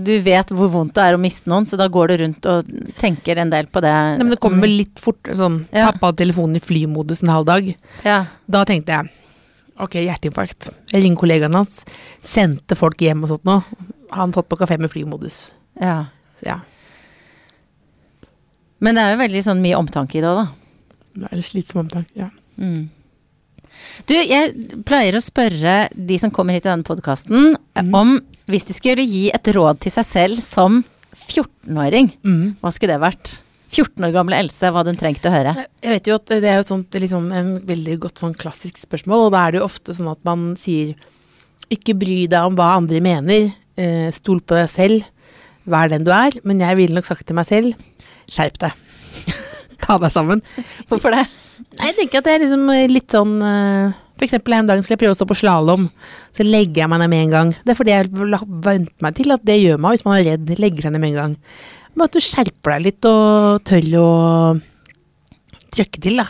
du vet hvor vondt det er å miste noen, så da går du rundt og tenker en del på det. Nei, men det kommer vel litt fort. Sånn, Ja. Pappa hadde telefonen i flymodus en halv dag. Ja. Da tenkte jeg ok, hjerteinfarkt. Jeg ringer kollegaen hans. Sendte folk hjem og sånt noe. Han satt på kafé med flymodus. ja. Så ja, Men det er jo veldig sånn mye omtanke i det òg, da. det er en slitsom omtanke. Ja. Mm. Du, jeg pleier å spørre de som kommer hit i denne podkasten, Mm. om hvis de skulle gi et råd til seg selv som 14-åring, Mm. hva skulle det vært? 14 år gamle Else, hva hadde hun trengt å høre? Jeg vet jo at det er jo sånt, liksom en veldig godt sånn klassisk spørsmål, og da er det jo ofte sånn at man sier ikke bry deg om hva andre mener, eh, stol på deg selv, vær den du er, men jeg ville nok sagt til meg selv, skjerp deg. [LAUGHS] Ta deg sammen. Hvorfor det? Nei, Jeg tenker at det er liksom eh, litt sånn eh, For eksempel her om dagen skulle jeg prøve å stå på slalåm. Så legger jeg meg ned med en gang. Det er fordi jeg venter meg til at det gjør meg hvis man er redd. Legger seg ned med en gang. Men at du skjerper deg litt og tør å trykke til, da.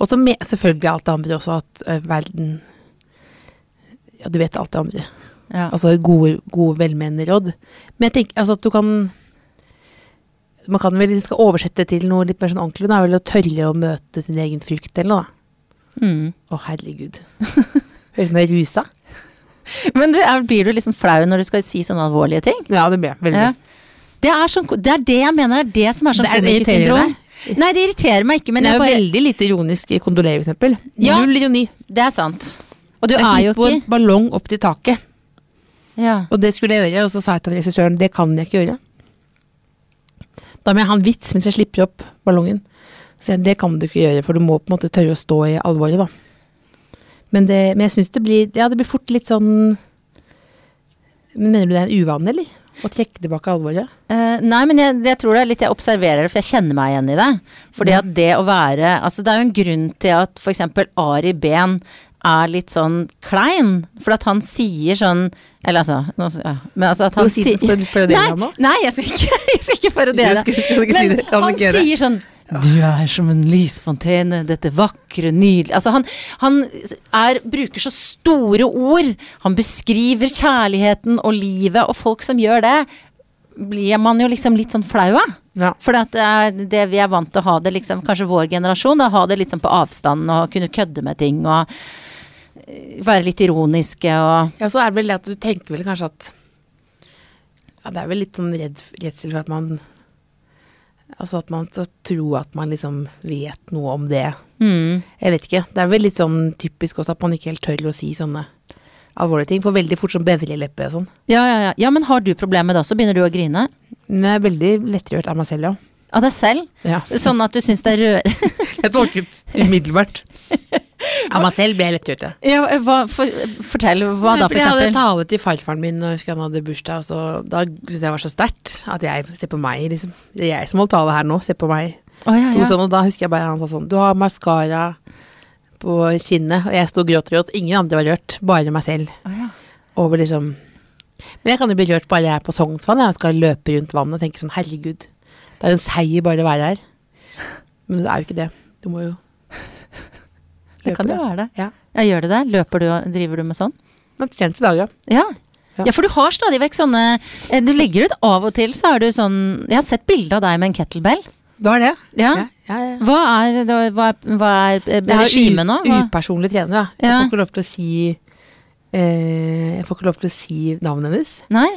Og så med, selvfølgelig alt det andre også, at uh, verden Ja, du vet alt det andre. Ja. Altså gode, gode velmenende råd. Men jeg tenker altså at du kan Man kan vel skal oversette til noe litt mer sånn ordentlig, det er vel å tørre å møte sin egen frykt eller noe. da. Mm. Å, herregud. [LAUGHS] Hører meg rusa. Men du, er, blir du liksom flau når du skal si sånne alvorlige ting? Ja, det blir jeg. Veldig. Ja. Det, er sånn, det er det jeg mener er det som er sånn er- komikersyndrom. Nei, det irriterer meg ikke, men det er jo bare, veldig lite ironisk i kondolerer, for eksempel. Ja. Null ironi. det er sant. Og du Jeg er jo slipper på en ballong opp til taket, ja. og det skulle jeg gjøre, og så sa jeg til regissøren det kan jeg ikke gjøre. Da må jeg ha en vits mens jeg slipper opp ballongen. Så det kan du ikke gjøre, for du må på en måte tørre å stå i alvoret, da. Men, det, men jeg syns det blir Ja, det blir fort litt sånn Men Mener du det er en uvane, eller? Å trekke tilbake alvoret? Uh, nei, men jeg, jeg tror det er litt jeg observerer det, for jeg kjenner meg igjen i det. Fordi at det å være Altså, det er jo en grunn til at f.eks. Ari Behn er litt sånn klein. For at han sier sånn Eller altså, nå, ja, men altså at han sier Nei, nei, jeg skal ikke, [LAUGHS] jeg skal ikke parodiere. Men han sier sånn Du er som en lysfontene, dette vakre, nydelige Altså, han, han er, bruker så store ord. Han beskriver kjærligheten og livet, og folk som gjør det, blir man jo liksom litt sånn flau av. Ja. For det er det vi er vant til å ha det, liksom, kanskje vår generasjon, da, ha det litt sånn på avstand og kunne kødde med ting og eh, være litt ironiske og Ja, så er det vel det at du tenker vel kanskje at Ja, det er vel litt sånn redsel for at man Altså at man skal tro at man liksom vet noe om det. mm, Jeg vet ikke. Det er vel litt sånn typisk også at man ikke helt tør å si sånne alvorlige ting. Får veldig fort sånn bevreleppe og sånn. ja, ja, ja. ja, men har du problemer med det også? Begynner du å grine? Men jeg er veldig lettrørt av meg selv, ja. Av deg selv? ja. Sånn at du syns det er rør... [LAUGHS] Jeg tolket umiddelbart. [LAUGHS] Av meg selv ble jeg lettrørt, ja. Ja, hva, for, fortell, hva da, for eksempel? Jeg hadde tale til farfaren min når han hadde bursdag, og så da syntes jeg det var så sterkt at jeg Se på meg, liksom. Det er jeg som holder tale her nå, se på meg. Oh, ja, ja. sånn, og da husker jeg bare han sa sånn Du har maskara på kinnet, og jeg sto og gråt og gråt. Ingen andre var rørt, bare meg selv. Oh, ja. Over liksom Men jeg kan jo bli rørt bare jeg er på Sognsvann. Jeg skal løpe rundt vannet og tenke sånn herregud, det er en seier bare å være her. Men det er jo ikke det. Du må jo Det kan jo være det. Ja. Ja, gjør det det? Løper du og driver du med sånn? Men trent på dager. Ja. Ja. ja, for du har stadig vekk sånne eh, Du legger ut av og til, så har du sånn Jeg har sett bilde av deg med en kettlebell. Hva er det? Ja. ja, ja, ja. Hva er, hva er, hva er eh, har regimet nå? Hva? upersonlig trener, da. Jeg Ja. får ikke lov til å si eh, Jeg får ikke lov til å si navnet hennes. Nei?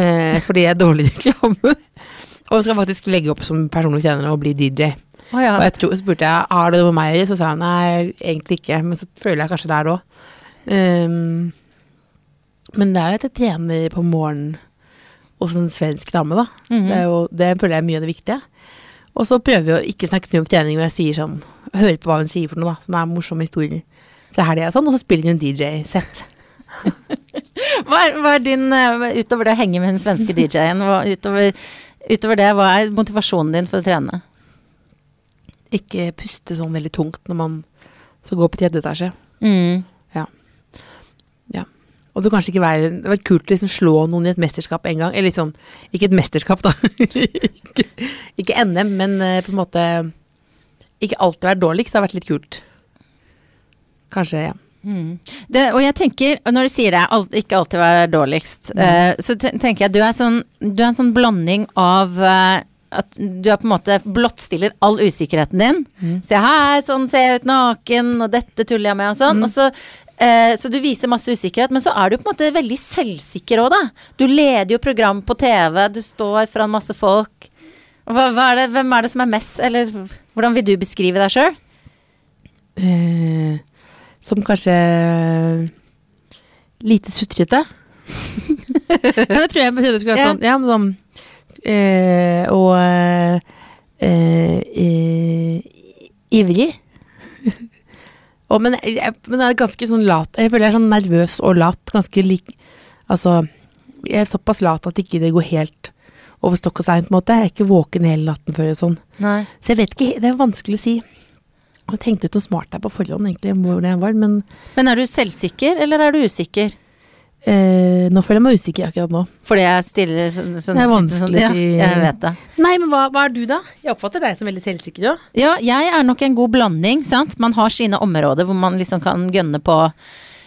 Eh, fordi jeg er dårlig i reklame. [LAUGHS] Og skal faktisk legge opp som personlig trener og bli DJ. Å ja. Og jeg tror, så spurte jeg har det noe med meg å gjøre, så sa hun nei, egentlig ikke. Men så føler jeg kanskje det er det òg. Um, men det er jo at jeg trener på morgenen hos en svensk dame, da. Det, er jo, det føler jeg er mye av det viktige. Og så prøver vi å ikke snakke så mye om trening, og jeg sier sånn Hører på hva hun sier for noe, da, som er morsomme historier. Så her er jeg sånn, og så spiller hun DJ-sett. [LAUGHS] Hva er, hva er din eh, Utover det å henge med den svenske DJ-en, utover, utover det, hva er motivasjonen din for å trene? Ikke puste sånn veldig tungt når man skal gå på tredje etasje. Mm. Og så kanskje ikke være Det var kult å liksom slå noen i et mesterskap en gang. Eller litt sånn Ikke et mesterskap, da. [LAUGHS] ikke, ikke NM, men eh, på en måte Ikke alltid være dårligst. Det har vært litt kult. Kanskje, ja. Mm. Det, og jeg tenker, når du sier det, alt, ikke alltid være dårligst, eh, så tenker jeg du er, sånn, du er en sånn blanding av eh, at du er på en måte blottstiller all usikkerheten din. Se her, sånn ser jeg ut naken, og dette tuller jeg med, og sånn. Og så, eh, så du viser masse usikkerhet, men så er du på en måte veldig selvsikker òg, da. Du leder jo program på TV, du står foran masse folk. Hva, hva er det, hvem er det som er mest, eller hvordan vil du beskrive deg sjøl? Eh, som kanskje lite sutrete. [LAUGHS] ja, det tror jeg det skulle være sånn. Ja, men sånn eh, Og eh, eh, ivrig. [LAUGHS] og, men, jeg, men jeg er ganske sånn lat. Jeg føler jeg er sånn nervøs og lat. Ganske lik Altså, jeg er såpass lat at ikke det går helt over stokk og stein, på en måte. Jeg er ikke våken hele natten før og sånn. Nei. Så jeg vet ikke, det er vanskelig å si. Jeg tenkte ut noe smart der på forhånd, egentlig, hvor det var, men Men er du selvsikker, eller er du usikker? Eh, nå føler jeg meg usikker akkurat nå. Fordi jeg stiller sånn, sånn Det er vanskelig å ja, si. Jeg vet det. Nei, men hva, hva er du, da? Jeg oppfatter deg som veldig selvsikker òg. Ja, jeg er nok en god blanding, sant. Man har sine områder hvor man liksom kan gønne på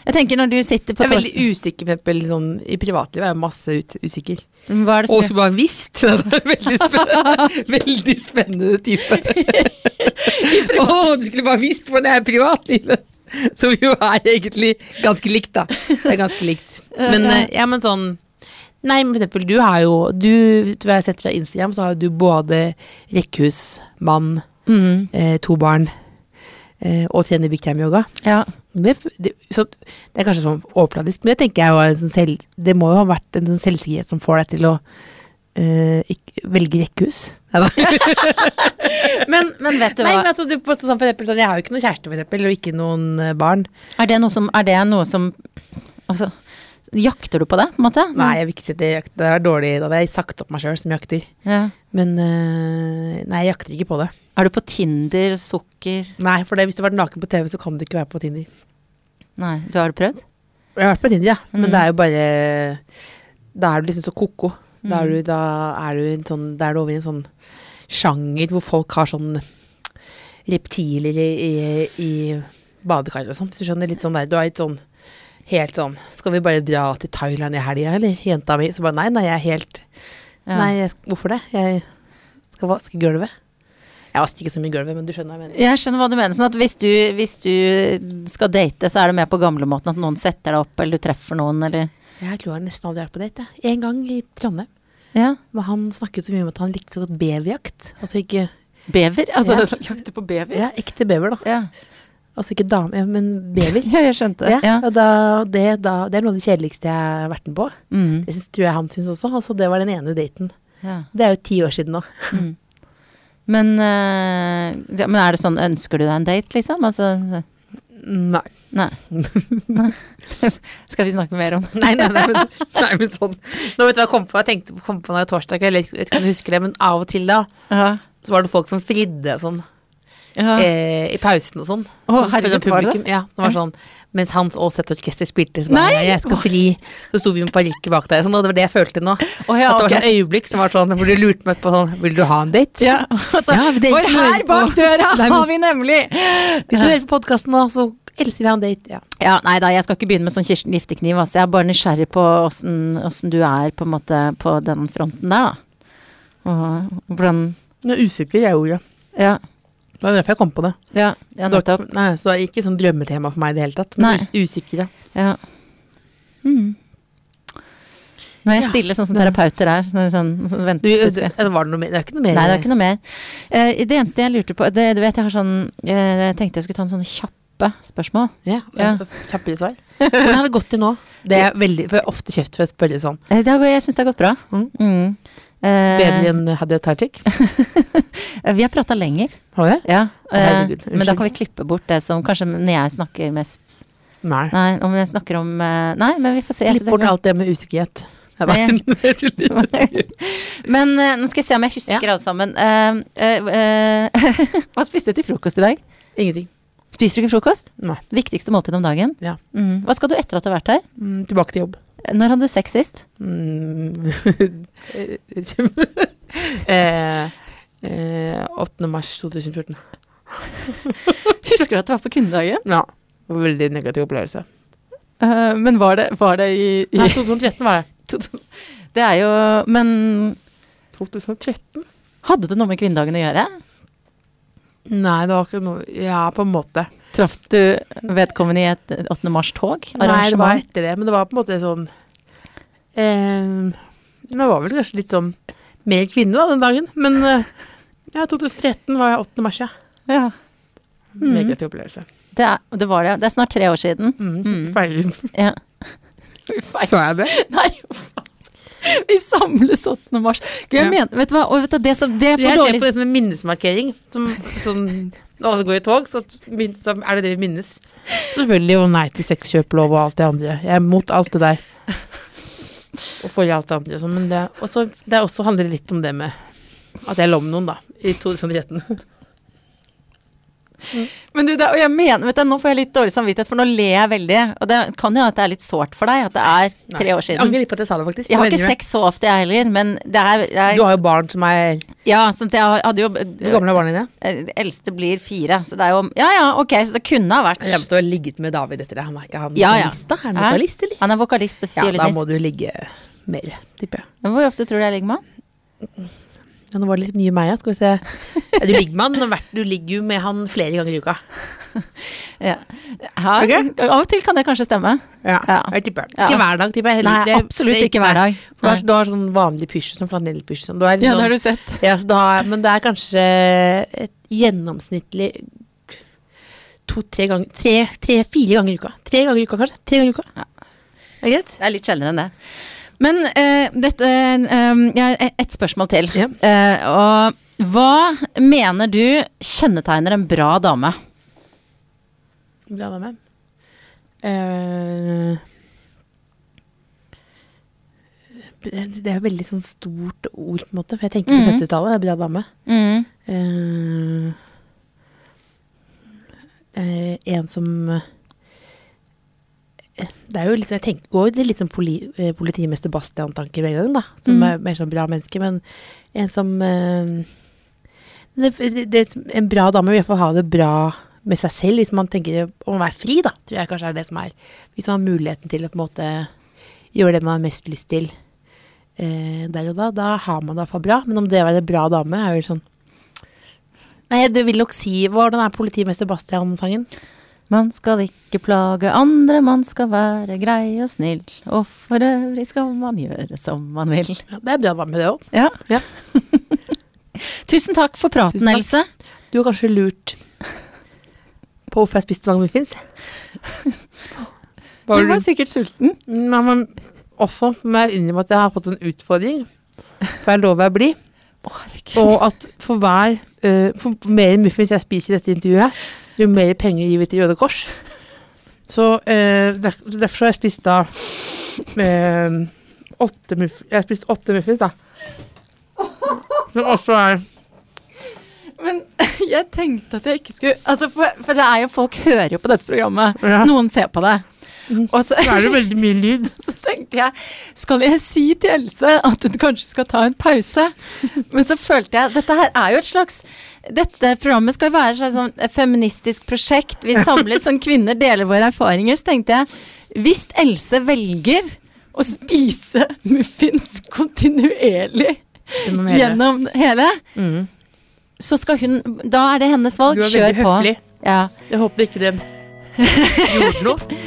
Jeg tenker når du sitter på Jeg er veldig usikker, Peppel, sånn i privatlivet. er Jeg masse ut, usikker. Hva er det Og som bare visst! [LAUGHS] Det er veldig spennende, [LAUGHS] veldig spennende type. [LAUGHS] Å, du skulle bare visst hvordan jeg er i privatlivet! [LAUGHS] Som jo er egentlig ganske likt, da. Det er ganske likt. [LAUGHS] Men, eh, ja, men sånn Nei, men for eksempel, du har jo Du, du har sett fra Instagram, så har du både rekkehus, mann, mm, eh, to barn eh, og trener big time yoga. Ja. Det, det, så, det er kanskje sånn overfladisk, men det tenker jeg jo sånn selv, Det må jo ha vært en sånn selvsikkerhet som får deg til å eh, ikke, velge rekkehus. [LAUGHS] Men, men vet du Nei, hva? men altså, du, på, sånn, eksempel, sånn, jeg har jo ikke noen kjæreste, for eksempel, og ikke noen uh, barn. Er det noe som, det noe som Altså, jakter du på det, på en måte? Nei, jeg vil ikke si det. jeg. Det er dårlig. Da hadde jeg sagt opp meg sjøl som jakter. Ja. Men uh, nei, jeg jakter ikke på det. Er du på Tinder, sukker Nei, for det, hvis du har vært naken på TV, så kan du ikke være på Tinder. Nei, du har prøvd? Jeg har vært på Tinder, ja. Men Mm. det er jo bare Da er du liksom så ko-ko. Da, er Mm. du- da er du en sånn Da er du over i en sånn sjanger hvor folk har sånn reptiler i, i, i badekar og sånn. Hvis du skjønner. Litt sånn der. Du er litt sånn helt sånn Skal vi bare dra til Thailand i helga, eller? Jenta mi. Så bare nei, nei, jeg er helt Ja. Nei, jeg, hvorfor det? Jeg skal vaske gulvet. Jeg vasker ikke så mye gulvet, men du skjønner hva jeg mener. Jeg skjønner hva du mener. Sånn at hvis du, hvis du skal date, så er det mer på gamlemåten at noen setter deg opp, eller du treffer noen, eller Jeg tror jeg nesten aldri vært på date. En gang i Trondheim. Ja. Han snakket så mye om at han likte så godt beverjakt. Altså ikke Bever? Altså Ja. [LAUGHS] jakte på bever? Ja, ekte bever, da. Ja. Altså ikke dame, men bever. [LAUGHS] ja, jeg skjønte. Ja, Ja. og da, det, da, det er noe av det kjedeligste jeg har vært med på. Mm. Det synes, tror jeg han syns også. Altså, det var den ene daten. ja. Det er jo ti år siden nå. Mm. Men, eh, ja, men er det sånn, ønsker du deg en date, liksom? Altså, Nei. nei. nei. [LAUGHS] Skal vi snakke mer om det? [LAUGHS] Nei, nei, nei, men, [LAUGHS] nei, men sånn. Nå vet du hva jeg kom på? Jeg tenkte kom på når det var torsdag, kveld, jeg vet ikke om du husker det, men av og til da, Ja. så var det folk som fridde og sånn. Ja. eh, i pausen og sånn. Å, Sånn herregud, publikum, var det. Ja, det var sånn Mens Hans Aaset Orkester spilte, så bare Nei! jeg skal fri. Så sto vi med parykker bak deg, sånn, og det var det jeg følte nå. Oh, ja, At det var okay. sånn øyeblikk som var sånn hvor du lurte meg på sånn Vil du ha en date? Ja, altså, er for her bak døra Nei, men- har vi nemlig Hvis du hører på podkasten nå, så elsker vi ha en date. Ja. Ja, nei da, jeg skal ikke begynne med sånn Kirsten Giftekniv. Altså. Jeg er bare nysgjerrig på åssen du er på en måte på den fronten der, da. Og hvordan Det er usikker, jeg gjorde. Ja, Det var derfor jeg kom på det. ja, ja nettopp. Nei, så det er ikke sånn drømmetema for meg i det hele tatt. Men Nei. us usikre. Ja. Mm. Nå er jeg stille, sånn som terapeuter er. Sånn, sånn Du, venter, du, til- det var noe? Det er ikke noe mer? Nei, det er ikke noe mer. Uh, det eneste jeg lurte på det, Du vet, jeg har sånn eh, Jeg tenkte jeg skulle ta en sånn kjappe spørsmål. Ja, Ja. Kjappere svar. Hvordan har det gått til nå? Det er veldig, for jeg har ofte kjeft for å spørre sånn. Eh, det har, jeg syns det har gått bra. Mm. Mm. Eh, Bedre enn Hadia Tajik? [LAUGHS] vi har prata lenger. Har jeg? Ja, Å, eh, herregud, men da kan vi klippe bort det som kanskje når jeg snakker mest Nei. Nei, om jeg snakker om eh, Nei, men vi får se. Klipp bort alt det med usikkerhet. [LAUGHS] [LAUGHS] Men nå skal jeg se om jeg husker alle sammen. Uh, uh, uh, hva spiste du til frokost i dag? Ingenting. Spiser du ikke frokost? Nei. Viktigste måltid om dagen? Ja. Mm. Hva skal du etter at du har vært her? Mm, tilbake til jobb. Når hadde du sex sist? Mm. [LAUGHS] eh, eh, 8. mars 2014. [LAUGHS] Husker du at det var på kundedagen? Ja. Veldig negativ opplevelse. Uh, men var det, var det i, i Nei, 2013 var det. [LAUGHS] Det er jo Men 2013? hadde det noe med kvinnedagen å gjøre? Nei, det var ikke noe Ja, på en måte. Traff du vedkommende i et 8. mars-tog? Nei, det var etter det, men det var på en måte sånn eh, Det var vel kanskje litt sånn mer kvinne da, den dagen. Men eh, ja, 2013 var jeg 8. mars, ja. Ja. Mm. Negativ opplevelse. Det, er, det var det. Det er snart tre år siden. Mm. Mm. [LAUGHS] Feil. Ja. Så jeg det? [LAUGHS] Nei, faen. [LAUGHS] Vi samles 8. mars. Gud, jeg Ja. mener, vet du hva, vet du, det, som, det er for Jeg ser på det som en minnesmarkering. Som, som når alle går i tog, så, så er det det vi minnes. Selvfølgelig og nei til sexkjøplov og alt det andre. Jeg er mot alt det der. Og for alt det andre. og sånn, Men det, også, det også handler litt om det med at jeg lå med noen, da. I 2013. Men du, det, og jeg mener, vet du, nå får jeg litt dårlig samvittighet, for nå ler jeg veldig. Og det kan jo hende at det er litt sårt for deg at det er tre år Jeg siden. angrer litt på at jeg sa det, faktisk. Jeg har ikke sex så ofte, jeg heller, men det er jeg, Du har jo barn som er Ja, sånn at jeg hadde jo Hvor gamle er barna dine? eh, eldste blir fire, så det er jo Ja ja, ok, så det kunne ha vært Jeg måtte ha ligget med David etter det. Han er ikke han Ja, vokalist, da? Er han vokalist, eller? Han er vokalist og Ja, da må du ligge mer, tipper jeg. Men Hvor ofte tror du jeg ligger med han? Ja, nå var det litt mye meg, ja. Skal vi se. [LAUGHS] Du ligger med han, du ligger jo med han flere ganger i uka. [LAUGHS] Ja. Her, okay. Av og til kan det kanskje stemme. Ja, Ja. Ikke hver dag, tipper jeg. Nei, Det- absolutt det ikke hver dag. Du har, du har sånn vanlig pysj, sånn flanellpysj. Sånn. Ja, sånn, det har du sett. ja, har, men det er kanskje et gjennomsnittlig to-tre ganger tre, tre, ganger i uka. Tre ganger i uka, kanskje. Tre ganger i uka. Ja. Er det greit? Det er litt sjeldnere enn det. Men uh, dette uh, Jeg har et- et spørsmål til. Ja. Uh, og hva mener du kjennetegner en bra dame? Bra dame. Uh, det er et veldig sånn stort ord, på en måte. For jeg tenker på Mhm. 70-tallet, bra dame. Mm. Eh, uh, en som det er jo sånn, jeg tenker, går det litt sånn poli, eh, politimester Bastian-tanker hver gang, da. Som Mm. er mer sånn bra menneske, men en som eh, det, det, En bra dame vil i hvert fall ha det bra med seg selv, hvis man tenker om å være fri, da. Tror jeg kanskje er det som er. Hvis man har muligheten til å på en måte gjøre det man har mest lyst til eh, der og da, da har man det i hvert fall bra. Men om det å være en bra dame er jo sånn Nei, du vil nok si Hvordan er politimester Bastian-sangen? Man skal ikke plage andre, man skal være grei og snill. Og for øvrig skal man gjøre som man vil. Ja, det er bra med det òg. Ja. Ja. [LAUGHS] Tusen takk for praten, takk. Else. Du har kanskje lurt på hvorfor jeg spiste mange muffins? Var Du var sikkert sulten. Nei, men også må jeg innrømme at jeg har fått en utfordring. For jeg lover jeg blir. Å, bli Og at for hver uh, For mer muffins jeg spiser i dette intervjuet, jo mer penger gir vi til Røde Kors. Så eh, der, derfor har jeg spist da eh, åtte muffins Jeg har spist åtte muffins, da. Som også er Men [LAUGHS] jeg tenkte at jeg ikke skulle altså for, for det er jo folk hører jo på dette programmet. Ja. Noen ser på det. Mhm. Og så, det er det veldig mye lyd. [LAUGHS] så tenkte jeg Skal jeg si til Else at hun kanskje skal ta en pause? Men så følte jeg Dette her er jo et slags dette programmet skal være et sånn feministisk prosjekt. Vi samles som kvinner, deler våre erfaringer. Så tenkte jeg hvis Else velger å spise muffins kontinuerlig Gjennom hele. Mm. så skal hun Da er det hennes valg. Du er Kjør på. høflig. Ja. Jeg håper ikke det gjorde noe.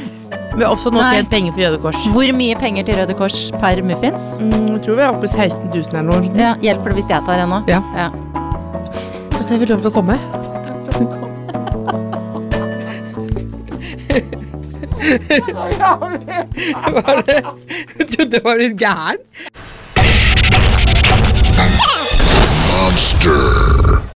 Vi har også nå tjent penger til Røde Kors. Hvor mye penger til Røde Kors per muffins? Mm, jeg tror vi er oppe i 16 000 eller noe. Ja, Hjelper det hvis jeg tar en nå? Ja. ja. Jeg vil lov til å komme. var det Jeg trodde det var litt gæren. Monster.